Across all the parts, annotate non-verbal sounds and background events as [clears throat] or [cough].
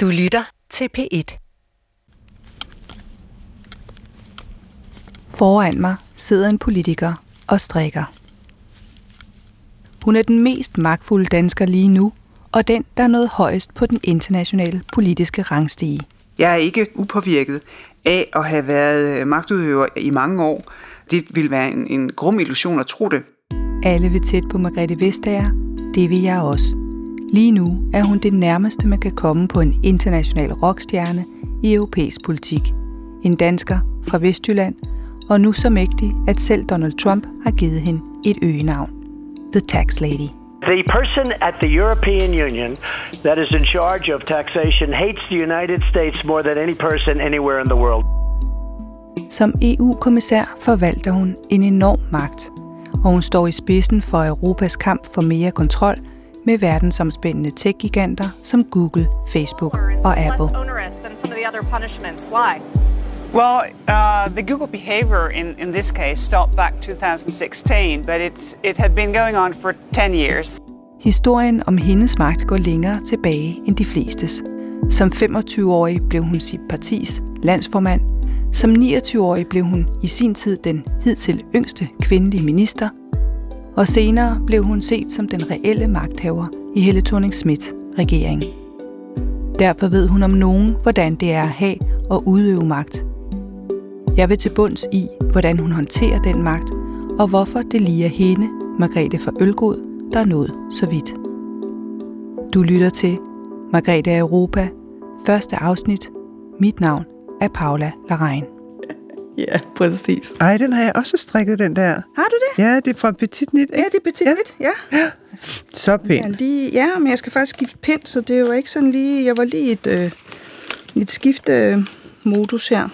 Du lytter til P1. Foran mig sidder en politiker og strikker. Hun er den mest magtfulde dansker lige nu, og den, der er nået højst på den internationale politiske rangstige. Jeg er ikke upåvirket af at have været magtudøver i mange år. Det vil være en, en grum illusion at tro det. Alle vil tæt på Margrethe Vestager. Det vil jeg også. Lige nu er hun det nærmeste, man kan komme på en international rockstjerne i europæisk politik. En dansker fra Vestjylland, og nu så mægtig, at selv Donald Trump har givet hende et øgenavn. The Tax Lady. The person at the European Union that is in charge of taxation hates the United States more than any person anywhere in the world. Som EU-kommissær forvalter hun en enorm magt, og hun står i spidsen for Europas kamp for mere kontrol med verdensomspændende tech-giganter som Google, Facebook og Apple. Well, uh, the Google behavior in, in this case stopped back 2016, but it, it had been going on for 10 years. Historien om hendes magt går længere tilbage end de flestes. Som 25-årig blev hun sit partis landsformand. Som 29-årig blev hun i sin tid den hidtil yngste kvindelige minister. Og senere blev hun set som den reelle magthaver i Helle thorning Schmidt regering. Derfor ved hun om nogen, hvordan det er at have og udøve magt. Jeg vil til bunds i, hvordan hun håndterer den magt, og hvorfor det lige er hende, Margrethe for Ølgod, der er nået så vidt. Du lytter til Margrethe af Europa, første afsnit. Mit navn er Paula Larein. Ja, præcis. Ej, den har jeg også strikket, den der. Har du det? Ja, det er fra Petit Knit. Ja, det er Petit Knit, ja. ja. Så pænt. Ja, lige, ja, men jeg skal faktisk skifte pind, så det er jo ikke sådan lige... Jeg var lige et, øh, et skifte modus her.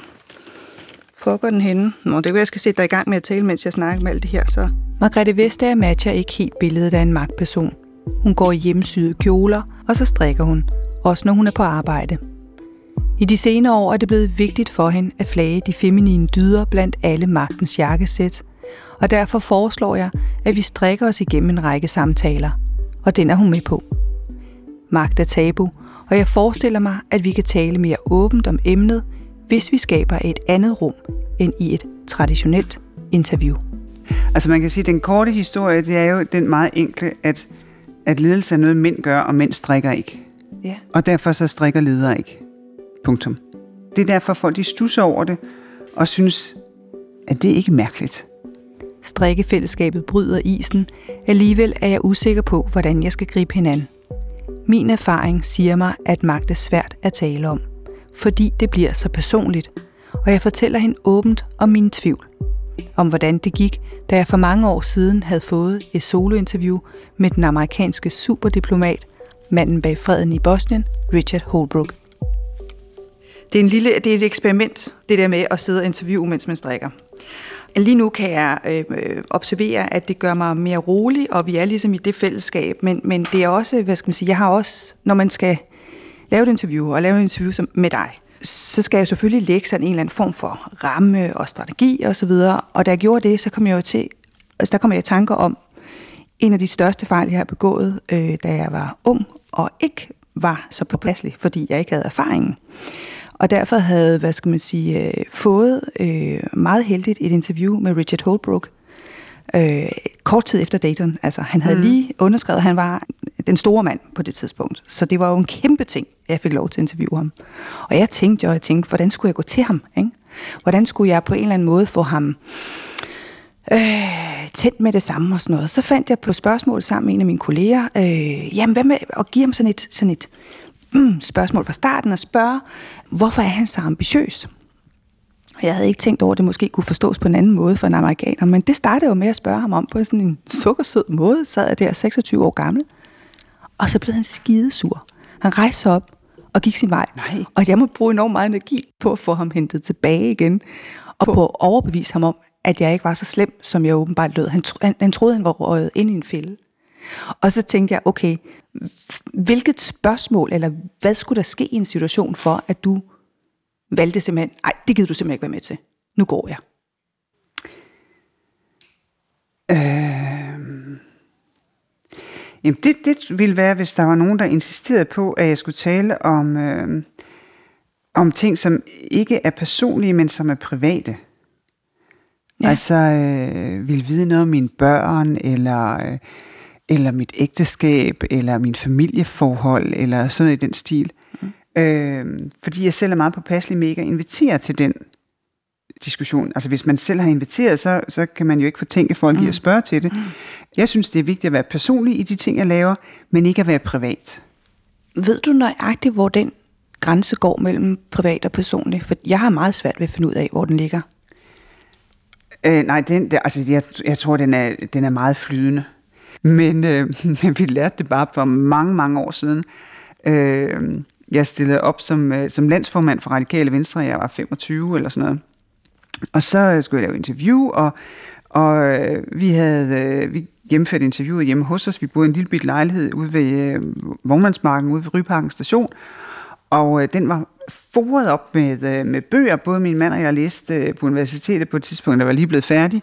Fucker den henne? Nå, det er jeg skal sætte dig i gang med at tale, mens jeg snakker med alt det her, så... Margrethe Vestager matcher ikke helt billedet af en magtperson. Hun går i hjemmesyede kjoler, og så strikker hun, også når hun er på arbejde. I de senere år er det blevet vigtigt for hende at flage de feminine dyder blandt alle magtens jakkesæt, og derfor foreslår jeg, at vi strikker os igennem en række samtaler, og den er hun med på. Magt er tabu, og jeg forestiller mig, at vi kan tale mere åbent om emnet, hvis vi skaber et andet rum end i et traditionelt interview. Altså man kan sige, at den korte historie, det er jo den meget enkle, at, at ledelse er noget, mænd gør, og mænd strikker ikke. Ja. Og derfor så strikker ledere ikke. Punktum. Det er derfor, folk de stusser over det, og synes, at det ikke er mærkeligt. Strikkefællesskabet bryder isen. Alligevel er jeg usikker på, hvordan jeg skal gribe hinanden. Min erfaring siger mig, at magt er svært at tale om, fordi det bliver så personligt, og jeg fortæller hende åbent om min tvivl. Om hvordan det gik, da jeg for mange år siden havde fået et solointerview med den amerikanske superdiplomat, manden bag freden i Bosnien, Richard Holbrooke. Det er, en lille, det er et eksperiment, det der med at sidde og interviewe, mens man strikker. Lige nu kan jeg øh, observere, at det gør mig mere rolig, og vi er ligesom i det fællesskab. Men, men det er også, hvad skal man sige, jeg har også, når man skal lave et interview, og lave et interview som med dig, så skal jeg selvfølgelig lægge sådan en eller anden form for ramme og strategi og så videre. Og da jeg gjorde det, så kom jeg jo til, altså der kom jeg i tanker om en af de største fejl, jeg har begået, øh, da jeg var ung og ikke var så påpasselig, fordi jeg ikke havde erfaringen og derfor havde, hvad skal man sige, øh, fået øh, meget heldigt et interview med Richard Holbrooke, øh, kort tid efter Dayton. Altså, han havde mm. lige underskrevet, at han var den store mand på det tidspunkt. Så det var jo en kæmpe ting, at jeg fik lov til at interviewe ham. Og jeg tænkte jo, jeg tænkte, hvordan skulle jeg gå til ham? Ikke? Hvordan skulle jeg på en eller anden måde få ham øh, tændt med det samme og sådan noget. Så fandt jeg på spørgsmål sammen med en af mine kolleger, øh, jamen hvad med at give ham sådan et, sådan et [clears throat] spørgsmål fra starten og spørge, hvorfor er han så ambitiøs? Jeg havde ikke tænkt over, at det måske kunne forstås på en anden måde for en amerikaner, men det startede jo med at spørge ham om på sådan en sukkersød måde, sad jeg der 26 år gammel. Og så blev han skidesur. Han rejste sig op og gik sin vej. Nej. Og jeg må bruge enormt meget energi på at få ham hentet tilbage igen, og på at overbevise ham om, at jeg ikke var så slem, som jeg åbenbart lød. Han, tro, han, han troede, han var røget ind i en fælde. Og så tænkte jeg, okay, hvilket spørgsmål, eller hvad skulle der ske i en situation for, at du valgte simpelthen, nej, det gider du simpelthen ikke være med til. Nu går jeg. Øh, Jamen det, det ville være, hvis der var nogen, der insisterede på, at jeg skulle tale om, øh, om ting, som ikke er personlige, men som er private. Ja. Altså øh, vil vide noget om mine børn, eller, øh, eller mit ægteskab, eller min familieforhold, eller sådan i den stil. Mm. Øh, fordi jeg selv er meget påpasselig med ikke at invitere til den diskussion. Altså hvis man selv har inviteret, så, så kan man jo ikke fortænke folk mm. i at spørge til det. Mm. Jeg synes, det er vigtigt at være personlig i de ting, jeg laver, men ikke at være privat. Ved du nøjagtigt, hvor den grænse går mellem privat og personlig? For jeg har meget svært ved at finde ud af, hvor den ligger. Øh, nej, den, der, altså, jeg, jeg tror, den er, den er meget flydende. Men, øh, [laughs] men vi lærte det bare for mange, mange år siden. Øh, jeg stillede op som, øh, som landsformand for Radikale Venstre, jeg var 25 eller sådan noget. Og så øh, skulle jeg lave interview, og, og øh, vi havde øh, vi gennemført interviewet hjemme hos os. Vi boede i en lille bit lejlighed ude ved øh, Vognmandsmarken, ude ved Ryparken station. Og øh, den var foret op med, øh, med bøger. Både min mand og jeg læste øh, på universitetet på et tidspunkt, der var lige blevet færdig.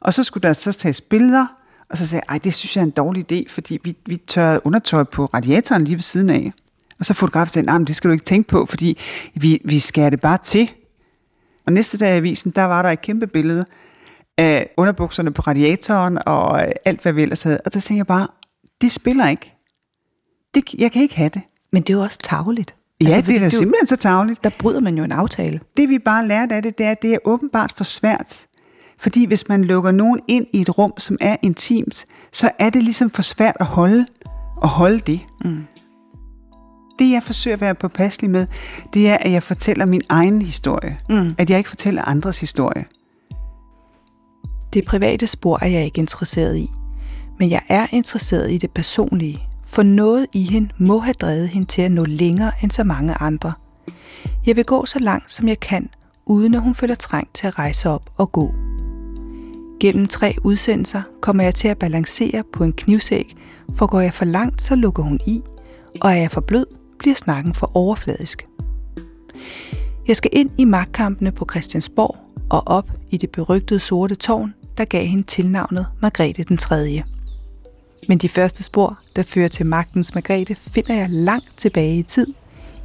Og så skulle der så tages billeder, og så sagde jeg, det synes jeg er en dårlig idé, fordi vi, vi tørrede undertøj på radiatoren lige ved siden af. Og så fotografen sagde, nej, men det skal du ikke tænke på, fordi vi, vi skærer det bare til. Og næste dag i avisen, der var der et kæmpe billede af underbukserne på radiatoren og alt, hvad vi ellers havde. Og der tænkte jeg bare, det spiller ikke. Det, jeg kan ikke have det. Men det er jo også tageligt. Ja, altså, det er da simpelthen så tageligt. Der bryder man jo en aftale. Det vi bare lærte af det, det er, at det er åbenbart for svært. Fordi hvis man lukker nogen ind i et rum, som er intimt, så er det ligesom for svært at holde, at holde det. Mm. Det jeg forsøger at være påpasselig med, det er, at jeg fortæller min egen historie. Mm. At jeg ikke fortæller andres historie. Det private spor er jeg ikke interesseret i. Men jeg er interesseret i det personlige, for noget i hende må have drevet hende til at nå længere end så mange andre. Jeg vil gå så langt, som jeg kan, uden at hun føler trængt til at rejse op og gå. Gennem tre udsendelser kommer jeg til at balancere på en knivsæg, for går jeg for langt, så lukker hun i, og er jeg for blød, bliver snakken for overfladisk. Jeg skal ind i magtkampene på Christiansborg og op i det berygtede sorte tårn, der gav hende tilnavnet Margrethe den 3. Men de første spor, der fører til magtens Margrethe, finder jeg langt tilbage i tid,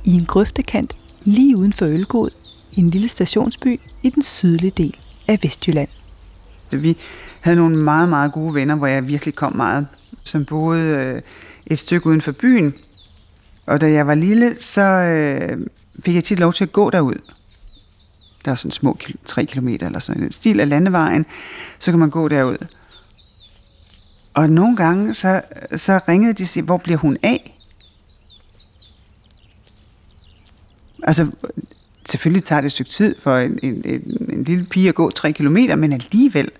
i en grøftekant lige uden for Ølgod, en lille stationsby i den sydlige del af Vestjylland. Vi havde nogle meget, meget gode venner, hvor jeg virkelig kom meget, som boede øh, et stykke uden for byen. Og da jeg var lille, så øh, fik jeg tit lov til at gå derud. Der er sådan små 3 km eller sådan en stil af landevejen, så kan man gå derud. Og nogle gange, så, så ringede de sig, hvor bliver hun af? Altså, selvfølgelig tager det et stykke tid for en, en, en, en lille pige at gå 3 km, men alligevel.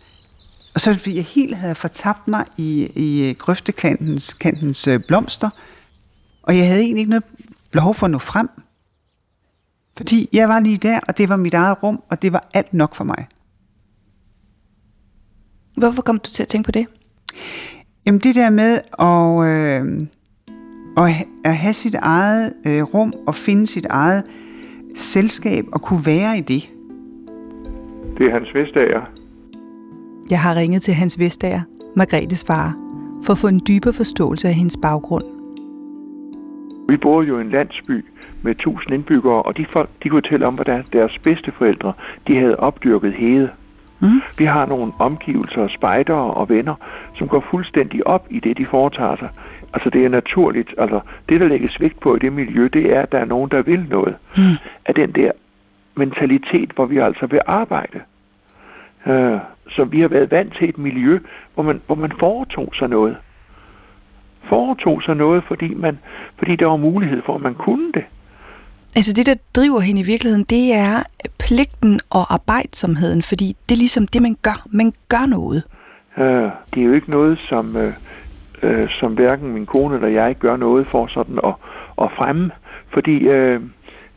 Og så fordi jeg helt havde fortabt mig i, i grøftekantens kantens øh, blomster, og jeg havde egentlig ikke noget behov for at nå frem. Fordi jeg var lige der, og det var mit eget rum, og det var alt nok for mig. Hvorfor kom du til at tænke på det? Jamen det der med at, øh, at, at have sit eget øh, rum og finde sit eget selskab og kunne være i det. Det er Hans Vestager. Jeg har ringet til Hans Vestager, Margrethes far, for at få en dybere forståelse af hendes baggrund. Vi bor jo i en landsby med tusind indbyggere, og de folk, de kunne tælle om, hvordan deres bedsteforældre, de havde opdyrket hede. Mm. Vi har nogle omgivelser, spejdere og venner, som går fuldstændig op i det, de foretager sig. Altså det er naturligt, altså det, der lægges vægt på i det miljø, det er, at der er nogen, der vil noget. Mm. Af den der mentalitet, hvor vi altså vil arbejde. Uh, så vi har været vant til et miljø, hvor man, hvor man foretog sig noget. Foretog sig noget, fordi, man, fordi der var mulighed for, at man kunne det. Altså det, der driver hende i virkeligheden, det er pligten og arbejdsomheden, fordi det er ligesom det, man gør. Man gør noget. Uh, det er jo ikke noget, som, uh, uh, som hverken min kone eller jeg gør noget for sådan at, at fremme, fordi uh,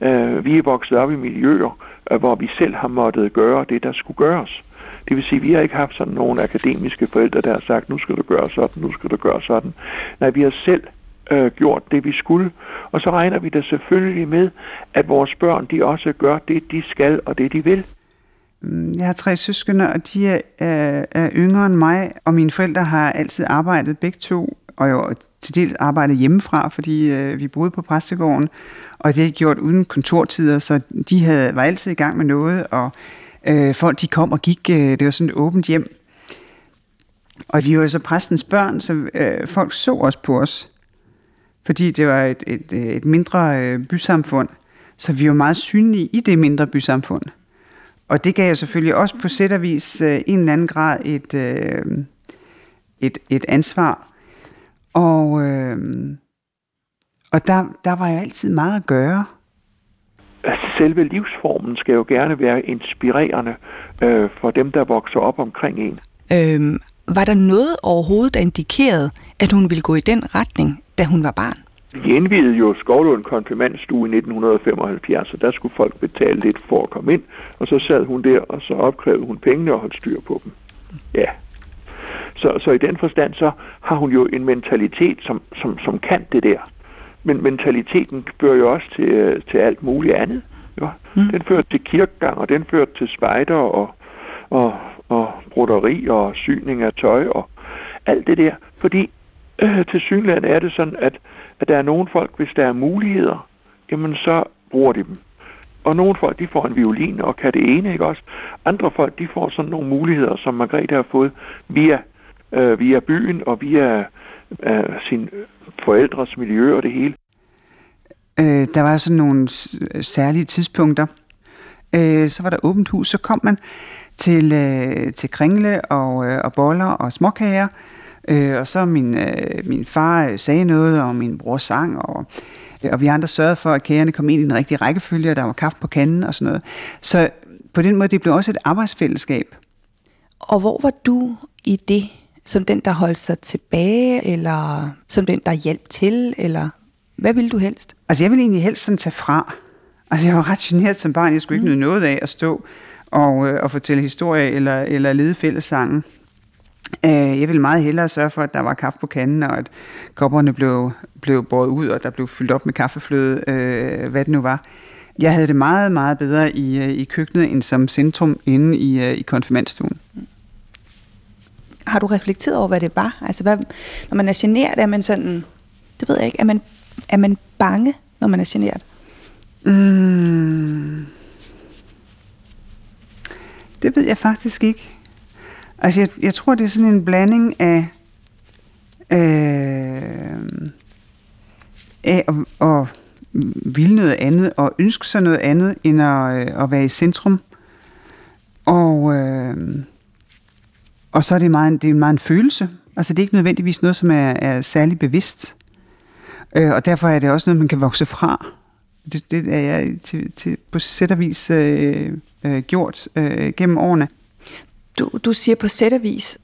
uh, vi er vokset op i miljøer, uh, hvor vi selv har måttet gøre det, der skulle gøres. Det vil sige, at vi har ikke haft sådan nogle akademiske forældre, der har sagt, nu skal du gøre sådan, nu skal du gøre sådan. Nej, vi har selv øh, gjort det, vi skulle. Og så regner vi da selvfølgelig med, at vores børn, de også gør det, de skal og det, de vil. Mm, jeg har tre søskende, og de er, er, er yngre end mig, og mine forældre har altid arbejdet begge to, og jo til dels arbejdet hjemmefra, fordi øh, vi boede på præstegården, og det er gjort uden kontortider, så de havde, var altid i gang med noget, og øh, folk de kom og gik, øh, det var sådan et åbent hjem. Og vi var så præstens børn, så øh, folk så også på os, fordi det var et, et, øh, et mindre øh, bysamfund, så vi var meget synlige i det mindre bysamfund. Og det gav jo selvfølgelig også på sæt og vis øh, en eller anden grad et, øh, et, et ansvar. Og, øh, og der, der var jo altid meget at gøre. Selve livsformen skal jo gerne være inspirerende øh, for dem, der vokser op omkring en. Øhm, var der noget overhovedet, der indikerede, at hun ville gå i den retning, da hun var barn? Vi indvidede jo Skovlund konfirmandstue i 1975, og der skulle folk betale lidt for at komme ind, og så sad hun der, og så opkrævede hun pengene og holdt styr på dem. Ja. Så, så i den forstand, så har hun jo en mentalitet, som, som, som kan det der. Men mentaliteten fører jo også til, til alt muligt andet. Jo. Mm. Den fører til kirkegang, og den fører til spejder og, og, og broderi og syning af tøj og alt det der. Fordi øh, til synligheden er det sådan, at at der er nogle folk, hvis der er muligheder, jamen så bruger de dem. Og nogle folk, de får en violin og kan det ene, ikke også? Andre folk, de får sådan nogle muligheder, som Margrethe har fået via, øh, via byen og via øh, sin forældres miljø og det hele. Øh, der var sådan nogle særlige tidspunkter. Øh, så var der åbent hus, så kom man til, øh, til kringle og, øh, og boller og småkager, Øh, og så min, øh, min far øh, sagde noget, og min bror sang, og, øh, og vi andre sørgede for, at kagerne kom ind i den rigtige rækkefølge, og der var kaffe på kanden og sådan noget. Så på den måde, det blev også et arbejdsfællesskab. Og hvor var du i det? Som den, der holdt sig tilbage, eller som den, der hjalp til, eller hvad ville du helst? Altså, jeg ville egentlig helst sådan tage fra. Altså, jeg var ret generet som barn. Jeg skulle ikke mm. nyde noget af at stå og, øh, og fortælle historie eller, eller lede fællessangen. Øh, jeg ville meget hellere sørge for, at der var kaffe på kanden, og at kopperne blev, blev båret ud, og der blev fyldt op med kaffefløde, øh, hvad det nu var. Jeg havde det meget, meget bedre i, øh, i køkkenet, end som centrum inde i, øh, i konfirmandstuen. Har du reflekteret over, hvad det var? Altså, hvad, når man er generet, er man sådan, det ved jeg ikke, er man, er man bange, når man er generet? Mm. Det ved jeg faktisk ikke. Altså, jeg, jeg tror, det er sådan en blanding af, øh, af at, at ville noget andet, og ønske sig noget andet, end at, øh, at være i centrum. Og, øh, og så er det meget, det er meget en følelse. Altså, det er ikke nødvendigvis noget, som er, er særlig bevidst. Øh, og derfor er det også noget, man kan vokse fra. Det, det er jeg til, til, på sæt og vis øh, øh, gjort øh, gennem årene. Du, du siger på sæt vis.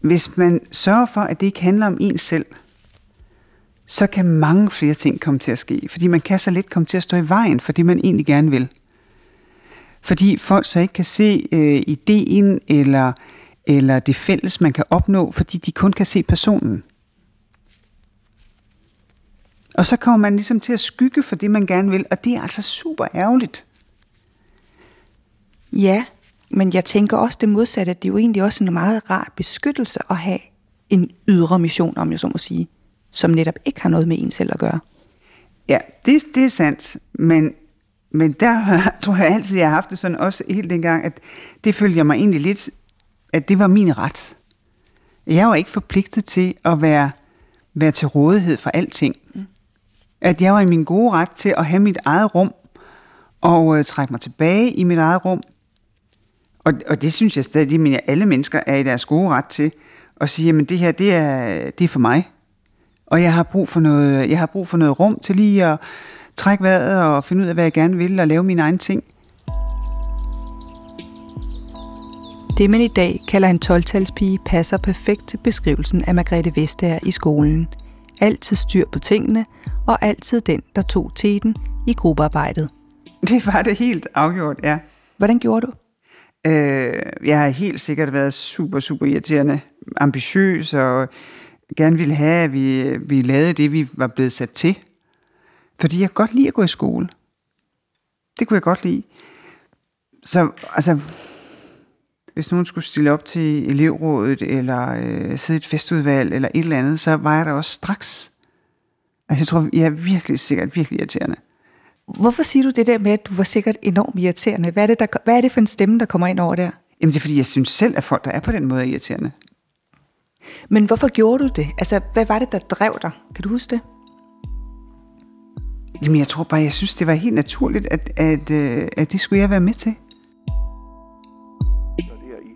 Hvis man sørger for, at det ikke handler om en selv, så kan mange flere ting komme til at ske. Fordi man kan så lidt komme til at stå i vejen for det, man egentlig gerne vil. Fordi folk så ikke kan se øh, ideen eller, eller det fælles, man kan opnå, fordi de kun kan se personen. Og så kommer man ligesom til at skygge for det, man gerne vil, og det er altså super ærgerligt. Ja, men jeg tænker også det modsatte, at det er jo egentlig også en meget rar beskyttelse at have en ydre mission, om jeg så må sige, som netop ikke har noget med en selv at gøre. Ja, det, det er sandt, men, men der [laughs] tror jeg altid, jeg har haft det sådan også helt dengang, at det følger mig egentlig lidt, at det var min ret. Jeg var ikke forpligtet til at være, være til rådighed for alting. Mm. At jeg var i min gode ret til at have mit eget rum, og øh, trække mig tilbage i mit eget rum, og, og det synes jeg stadig, at alle mennesker er i deres gode ret til at sige, at det her, det er, det er for mig. Og jeg har, brug for noget, jeg har brug for noget rum til lige at trække vejret og finde ud af, hvad jeg gerne vil, og lave mine egne ting. Det, man i dag kalder en 12-talspige, passer perfekt til beskrivelsen af Margrethe Vestager i skolen. Altid styr på tingene, og altid den, der tog teten i gruppearbejdet. Det var det helt afgjort, ja. Hvordan gjorde du? Øh, jeg har helt sikkert været super, super irriterende, ambitiøs og gerne ville have, at vi, vi lavede det, vi var blevet sat til. Fordi jeg godt lide at gå i skole. Det kunne jeg godt lide. Så altså, hvis nogen skulle stille op til elevrådet, eller øh, sidde i et festudvalg, eller et eller andet, så var jeg der også straks. Altså jeg tror, jeg er virkelig sikkert virkelig irriterende. Hvorfor siger du det der med, at du var sikkert enormt irriterende? Hvad er det, der, hvad er det for en stemme, der kommer ind over der? Jamen det er fordi, jeg synes selv, at folk, der er på den måde, er irriterende. Men hvorfor gjorde du det? Altså, hvad var det, der drev dig? Kan du huske det? Jamen jeg tror bare, jeg synes, det var helt naturligt, at, at, øh, at det skulle jeg være med til. Der i,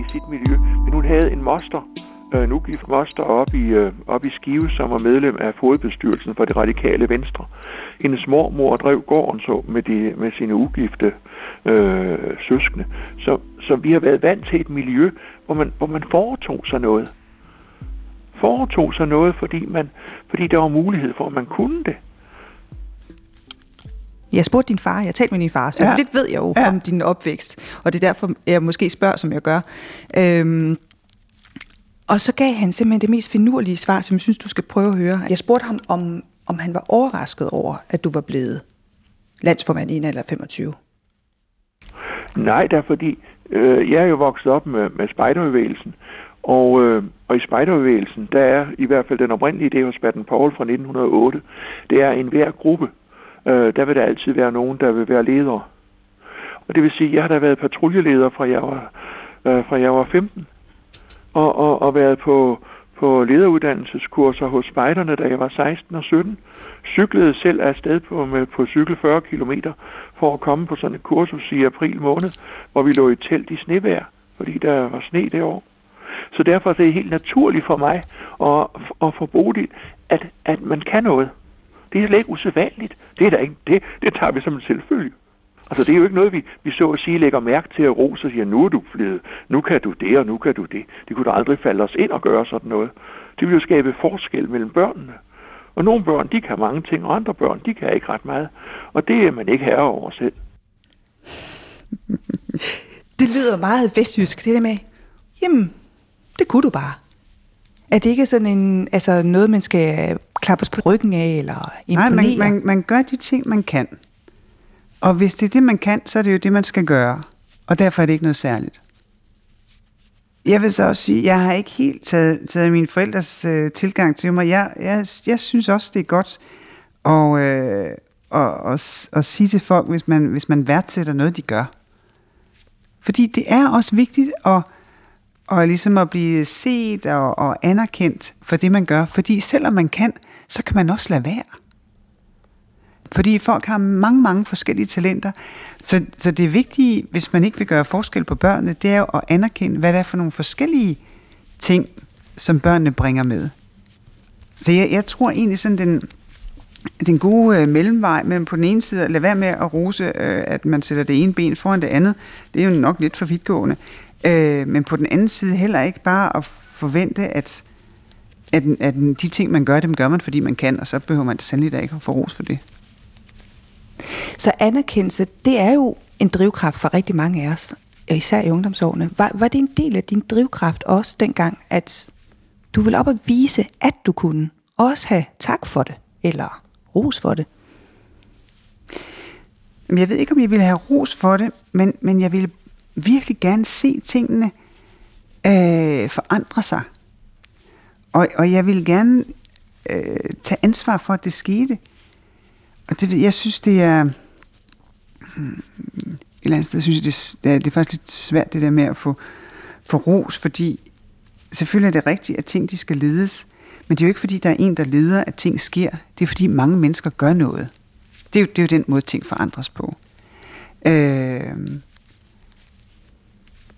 i sit miljø. Men hun havde en moster, øh, nu gift moster op i, øh, op i Skive, som var medlem af fodbestyrelsen for det radikale venstre. Hendes mormor drev gården så med, de, med sine ugifte øh, søskende. Så, så vi har været vant til et miljø, hvor man, hvor man foretog sig noget. Foretog sig noget, fordi, man, fordi der var mulighed for, at man kunne det. Jeg spurgte din far, jeg talte med din far, så ja. lidt ved jeg jo ja. om din opvækst, og det er derfor, jeg måske spørger, som jeg gør. Øhm, og så gav han simpelthen det mest finurlige svar, som jeg synes, du skal prøve at høre. Jeg spurgte ham, om, om han var overrasket over, at du var blevet landsformand i en alder 25. Nej, er fordi øh, jeg er jo vokset op med, med spejderbevægelsen, og, øh, og i spejderbevægelsen, der er i hvert fald den oprindelige idé hos Baden Paul fra 1908, det er en hver gruppe, øh, der vil der altid være nogen, der vil være leder. Og det vil sige, at jeg har da været patruljeleder fra jeg var, øh, fra jeg var 15, og, og, og været på, på lederuddannelseskurser hos spejderne, da jeg var 16 og 17. Cyklede selv afsted på, med, på cykel 40 km for at komme på sådan et kursus i april måned, hvor vi lå i telt i snevejr, fordi der var sne det år. Så derfor er det helt naturligt for mig at, at for Bodil, at, at man kan noget. Det er slet ikke usædvanligt. Det, er der ikke, det, det tager vi som en selvfølge. Altså det er jo ikke noget, vi, vi så at sige lægger mærke til at rose og siger, nu er du blevet, nu kan du det, og nu kan du det. Det kunne da aldrig falde os ind og gøre sådan noget. Det vil jo skabe forskel mellem børnene. Og nogle børn, de kan mange ting, og andre børn, de kan ikke ret meget. Og det er man ikke herre over selv. [laughs] det lyder meget vestjysk, det der med, jamen, det kunne du bare. Er det ikke sådan en, altså noget, man skal klappes på ryggen af, eller imponere? Nej, man, man, man gør de ting, man kan. Og hvis det er det, man kan, så er det jo det, man skal gøre. Og derfor er det ikke noget særligt. Jeg vil så også sige, at jeg har ikke helt taget, taget min forældres øh, tilgang til mig. Jeg, jeg, jeg synes også, det er godt at, øh, at, at, at sige til folk, hvis man, hvis man værdsætter noget, de gør. Fordi det er også vigtigt at, og ligesom at blive set og, og anerkendt for det, man gør. Fordi selvom man kan, så kan man også lade være. Fordi folk har mange, mange forskellige talenter. Så, så det vigtige, hvis man ikke vil gøre forskel på børnene, det er jo at anerkende, hvad det er for nogle forskellige ting, som børnene bringer med. Så jeg, jeg tror egentlig sådan, den, den gode øh, mellemvej mellem på den ene side at lade være med at rose, øh, at man sætter det ene ben foran det andet, det er jo nok lidt for vidtgående. Øh, men på den anden side heller ikke bare at forvente, at, at, at de ting, man gør, dem gør man, fordi man kan, og så behøver man sandelig da ikke at få ros for det. Så anerkendelse, det er jo en drivkraft for rigtig mange af os, især i ungdomsårene. Var, var det en del af din drivkraft også dengang, at du ville op og vise, at du kunne også have tak for det, eller ros for det? Jeg ved ikke, om jeg ville have ros for det, men, men jeg ville virkelig gerne se tingene øh, forandre sig. Og, og jeg ville gerne øh, tage ansvar for, at det skete. Og det, jeg synes, det er... Hmm, et eller andet sted synes jeg, det, er, det er faktisk lidt svært det der med at få, få ros, fordi selvfølgelig er det rigtigt, at ting de skal ledes, men det er jo ikke fordi, der er en, der leder, at ting sker. Det er fordi, mange mennesker gør noget. Det er jo, det er jo den måde, ting forandres på. Øh,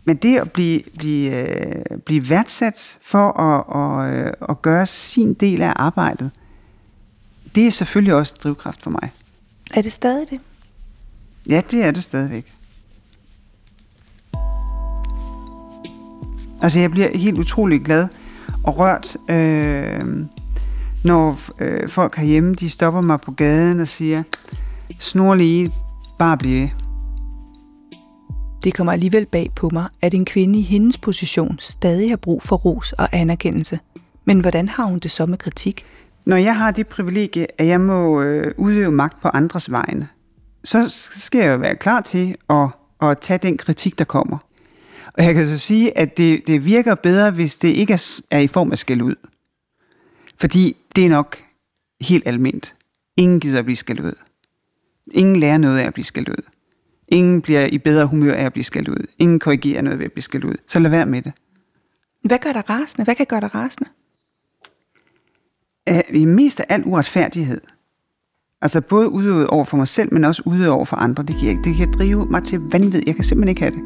men det at blive, blive, øh, blive værdsat for at, at, øh, at gøre sin del af arbejdet, det er selvfølgelig også drivkraft for mig. Er det stadig det? Ja, det er det stadigvæk. Altså, jeg bliver helt utrolig glad og rørt, øh, når øh, folk herhjemme, de stopper mig på gaden og siger, snor lige, bare blive det kommer alligevel bag på mig, at en kvinde i hendes position stadig har brug for ros og anerkendelse. Men hvordan har hun det så med kritik? Når jeg har det privilegie, at jeg må øh, udøve magt på andres vegne, så skal jeg jo være klar til at, at tage den kritik, der kommer. Og jeg kan så sige, at det, det virker bedre, hvis det ikke er, er i form af skæld ud. Fordi det er nok helt almindeligt. Ingen gider at blive skældt ud. Ingen lærer noget af at blive skældt ud. Ingen bliver i bedre humør af at blive skældt ud. Ingen korrigerer noget ved at blive skældt ud. Så lad være med det. Hvad gør dig rasende? Hvad kan gøre dig rasende? Uh, mest af al uretfærdighed. Altså både udøvet over for mig selv, men også udøvet over for andre. Det kan, det kan drive mig til vanvid. Jeg kan simpelthen ikke have det.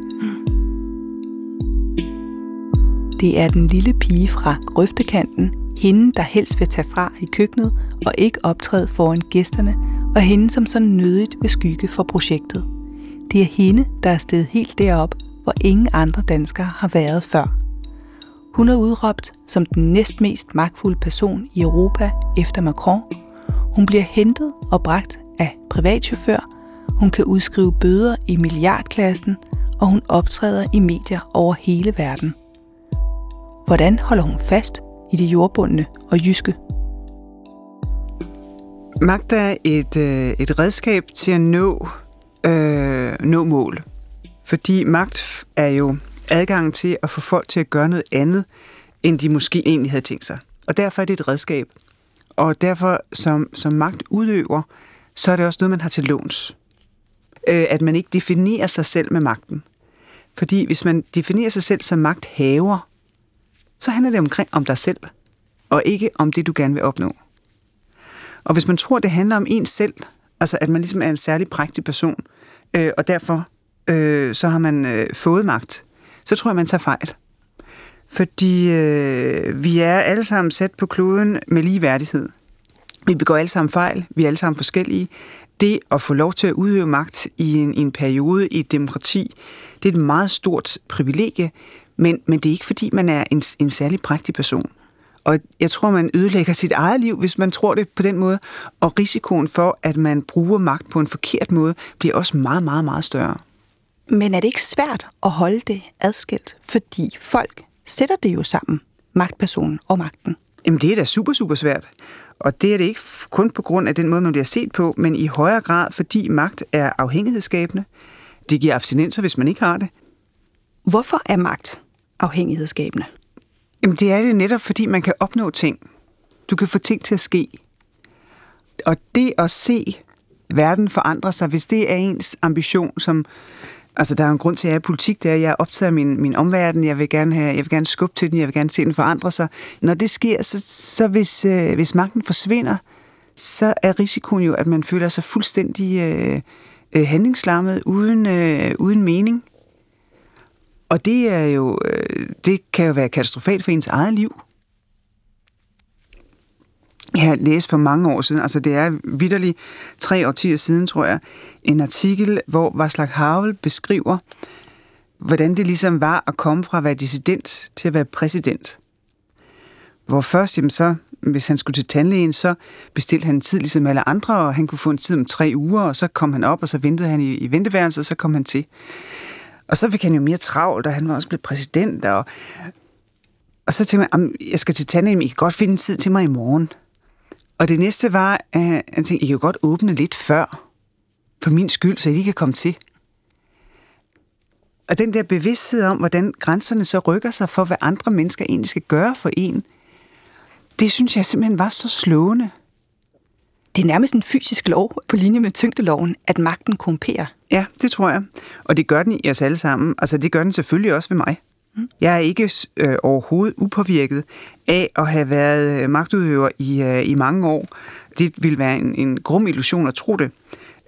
Det er den lille pige fra grøftekanten, hende der helst vil tage fra i køkkenet og ikke optræde foran gæsterne, og hende som så nødigt vil skygge for projektet. Det er hende, der er steget helt derop, hvor ingen andre danskere har været før. Hun er udråbt som den næstmest magtfulde person i Europa efter Macron. Hun bliver hentet og bragt af privatchauffør. Hun kan udskrive bøder i milliardklassen, og hun optræder i medier over hele verden. Hvordan holder hun fast i det jordbundne og jyske? Magt er et, øh, et redskab til at nå, øh, nå mål. Fordi magt er jo adgangen til at få folk til at gøre noget andet, end de måske egentlig havde tænkt sig. Og derfor er det et redskab. Og derfor som, som magt udøver, så er det også noget, man har til låns. Øh, at man ikke definerer sig selv med magten. Fordi hvis man definerer sig selv som magthaver, så handler det omkring om dig selv, og ikke om det, du gerne vil opnå. Og hvis man tror, det handler om en selv, altså at man ligesom er en særlig prægtig person, øh, og derfor øh, så har man øh, fået magt, så tror jeg, man tager fejl. Fordi øh, vi er alle sammen sat på kloden med lige værdighed. Vi begår alle sammen fejl, vi er alle sammen forskellige. Det at få lov til at udøve magt i en, i en periode i et demokrati, det er et meget stort privilegie, men, men det er ikke fordi, man er en, en særlig prægtig person. Og jeg tror, man ødelægger sit eget liv, hvis man tror det på den måde. Og risikoen for, at man bruger magt på en forkert måde, bliver også meget, meget, meget større. Men er det ikke svært at holde det adskilt? Fordi folk sætter det jo sammen, magtpersonen og magten. Jamen det er da super, super svært. Og det er det ikke kun på grund af den måde, man bliver set på, men i højere grad, fordi magt er afhængighedsskabende. Det giver abstinenser, hvis man ikke har det. Hvorfor er magt afhængighedsskabende? Jamen det er det netop, fordi man kan opnå ting. Du kan få ting til at ske. Og det at se verden forandre sig, hvis det er ens ambition, som Altså, der er en grund til, at jeg er i politik, det er, at jeg optager min, min omverden, jeg vil, gerne have, jeg vil gerne skubbe til den, jeg vil gerne se den forandre sig. Når det sker, så, så hvis, øh, hvis magten forsvinder, så er risikoen jo, at man føler sig fuldstændig øh, øh, handlingslammet, uden, øh, uden mening. Og det er jo, øh, det kan jo være katastrofalt for ens eget liv. Jeg har læst for mange år siden, altså det er vidderligt tre årtier siden, tror jeg, en artikel, hvor Václav Havel beskriver, hvordan det ligesom var at komme fra at være dissident til at være præsident. Hvor først, jamen så, hvis han skulle til tandlægen, så bestilte han en tid ligesom alle andre, og han kunne få en tid om tre uger, og så kom han op, og så ventede han i, i venteværelset, og så kom han til. Og så fik han jo mere travlt, og han var også blevet præsident, og, og så tænkte jeg, jeg skal til tandlægen, I kan godt finde tid til mig i morgen. Og det næste var, at jeg tænkte, I kan jo godt åbne lidt før, for min skyld, så I kan komme til. Og den der bevidsthed om, hvordan grænserne så rykker sig for, hvad andre mennesker egentlig skal gøre for en, det synes jeg simpelthen var så slående. Det er nærmest en fysisk lov på linje med tyngdeloven, at magten korrumperer. Ja, det tror jeg. Og det gør den i os alle sammen. Altså, det gør den selvfølgelig også ved mig. Mm. Jeg er ikke øh, overhovedet upåvirket af at have været øh, magtudøver i, øh, i mange år. Det vil være en, en grum illusion at tro det.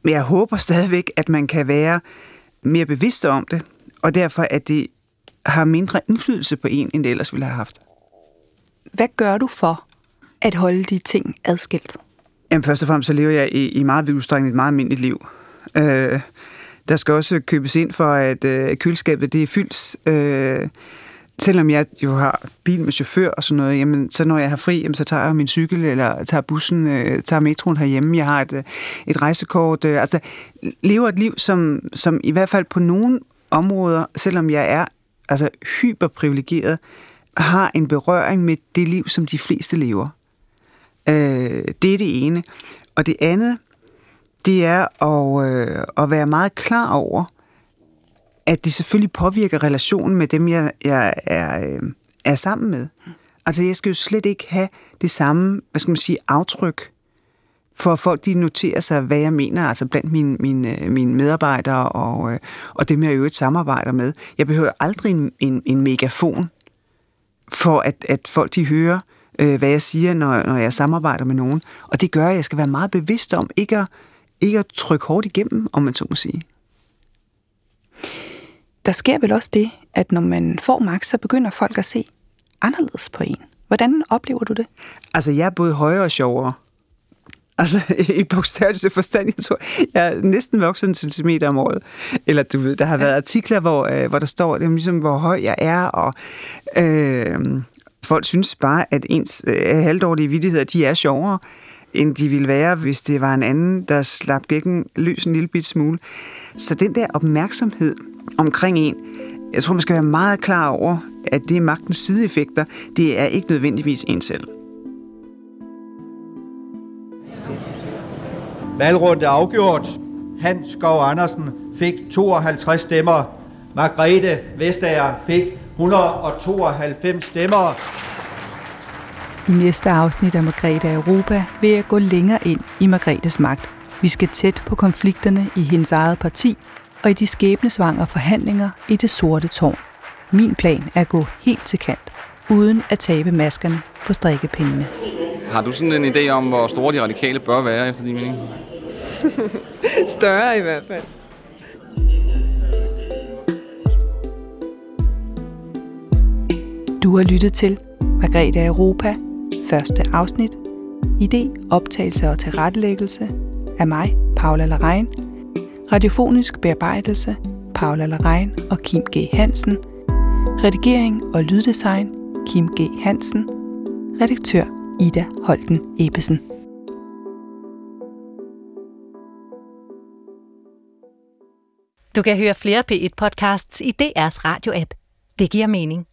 Men jeg håber stadigvæk, at man kan være mere bevidst om det, og derfor at det har mindre indflydelse på en, end det ellers ville have haft. Hvad gør du for at holde de ting adskilt? Jamen først og fremmest så lever jeg i, i meget udstrækning et meget almindeligt liv. Øh, der skal også købes ind for, at øh, køleskabet det er fyldt. Øh, selvom jeg jo har bil med chauffør og sådan noget, jamen, så når jeg har fri, jamen, så tager jeg min cykel, eller tager bussen, øh, tager metroen herhjemme. Jeg har et, øh, et rejsekort. Øh, altså, lever et liv, som, som i hvert fald på nogle områder, selvom jeg er altså, hyperprivilegeret, har en berøring med det liv, som de fleste lever. Øh, det er det ene. Og det andet, det er at, øh, at være meget klar over, at det selvfølgelig påvirker relationen med dem, jeg, jeg er, øh, er sammen med. Altså, jeg skal jo slet ikke have det samme, hvad skal man sige, aftryk, for folk de noterer sig, hvad jeg mener, altså blandt mine, mine, øh, mine medarbejdere og, øh, og dem, jeg i øvrigt samarbejder med. Jeg behøver aldrig en, en, en megafon, for at, at folk de hører, øh, hvad jeg siger, når, når jeg samarbejder med nogen. Og det gør, at jeg skal være meget bevidst om ikke at, ikke at trykke hårdt igennem, om man så må sige. Der sker vel også det, at når man får magt, så begynder folk at se anderledes på en. Hvordan oplever du det? Altså, jeg er både højere og sjovere. Altså, [laughs] i bogstaveligste forstand, jeg tror, jeg er næsten vokset en centimeter om året. Eller du ved, der har været artikler, hvor, øh, hvor der står, det er ligesom, hvor høj jeg er, og øh, folk synes bare, at ens øh, halvdårlige vidtigheder, de er sjovere, end de ville være, hvis det var en anden, der slap gækken løs en lille bit smule. Så den der opmærksomhed omkring en, jeg tror, man skal være meget klar over, at det er magtens sideeffekter, det er ikke nødvendigvis en selv. Valgrunde er afgjort. Hans Skov Andersen fik 52 stemmer. Margrethe Vestager fik 192 stemmer. I næste afsnit af Margrethe af Europa vil jeg gå længere ind i Margrethes magt. Vi skal tæt på konflikterne i hendes eget parti og i de skæbnesvangre forhandlinger i det sorte tårn. Min plan er at gå helt til kant, uden at tabe maskerne på strikkepindene. Har du sådan en idé om, hvor store de radikale bør være, efter din mening? [laughs] Større i hvert fald. Du har lyttet til Margrethe Europa, første afsnit. Idé, optagelse og tilrettelæggelse af mig, Paula Larein. Radiofonisk bearbejdelse, Paula Larein og Kim G. Hansen. Redigering og lyddesign, Kim G. Hansen. Redaktør, Ida Holten Ebbesen. Du kan høre flere P1-podcasts i DR's radio-app. Det giver mening.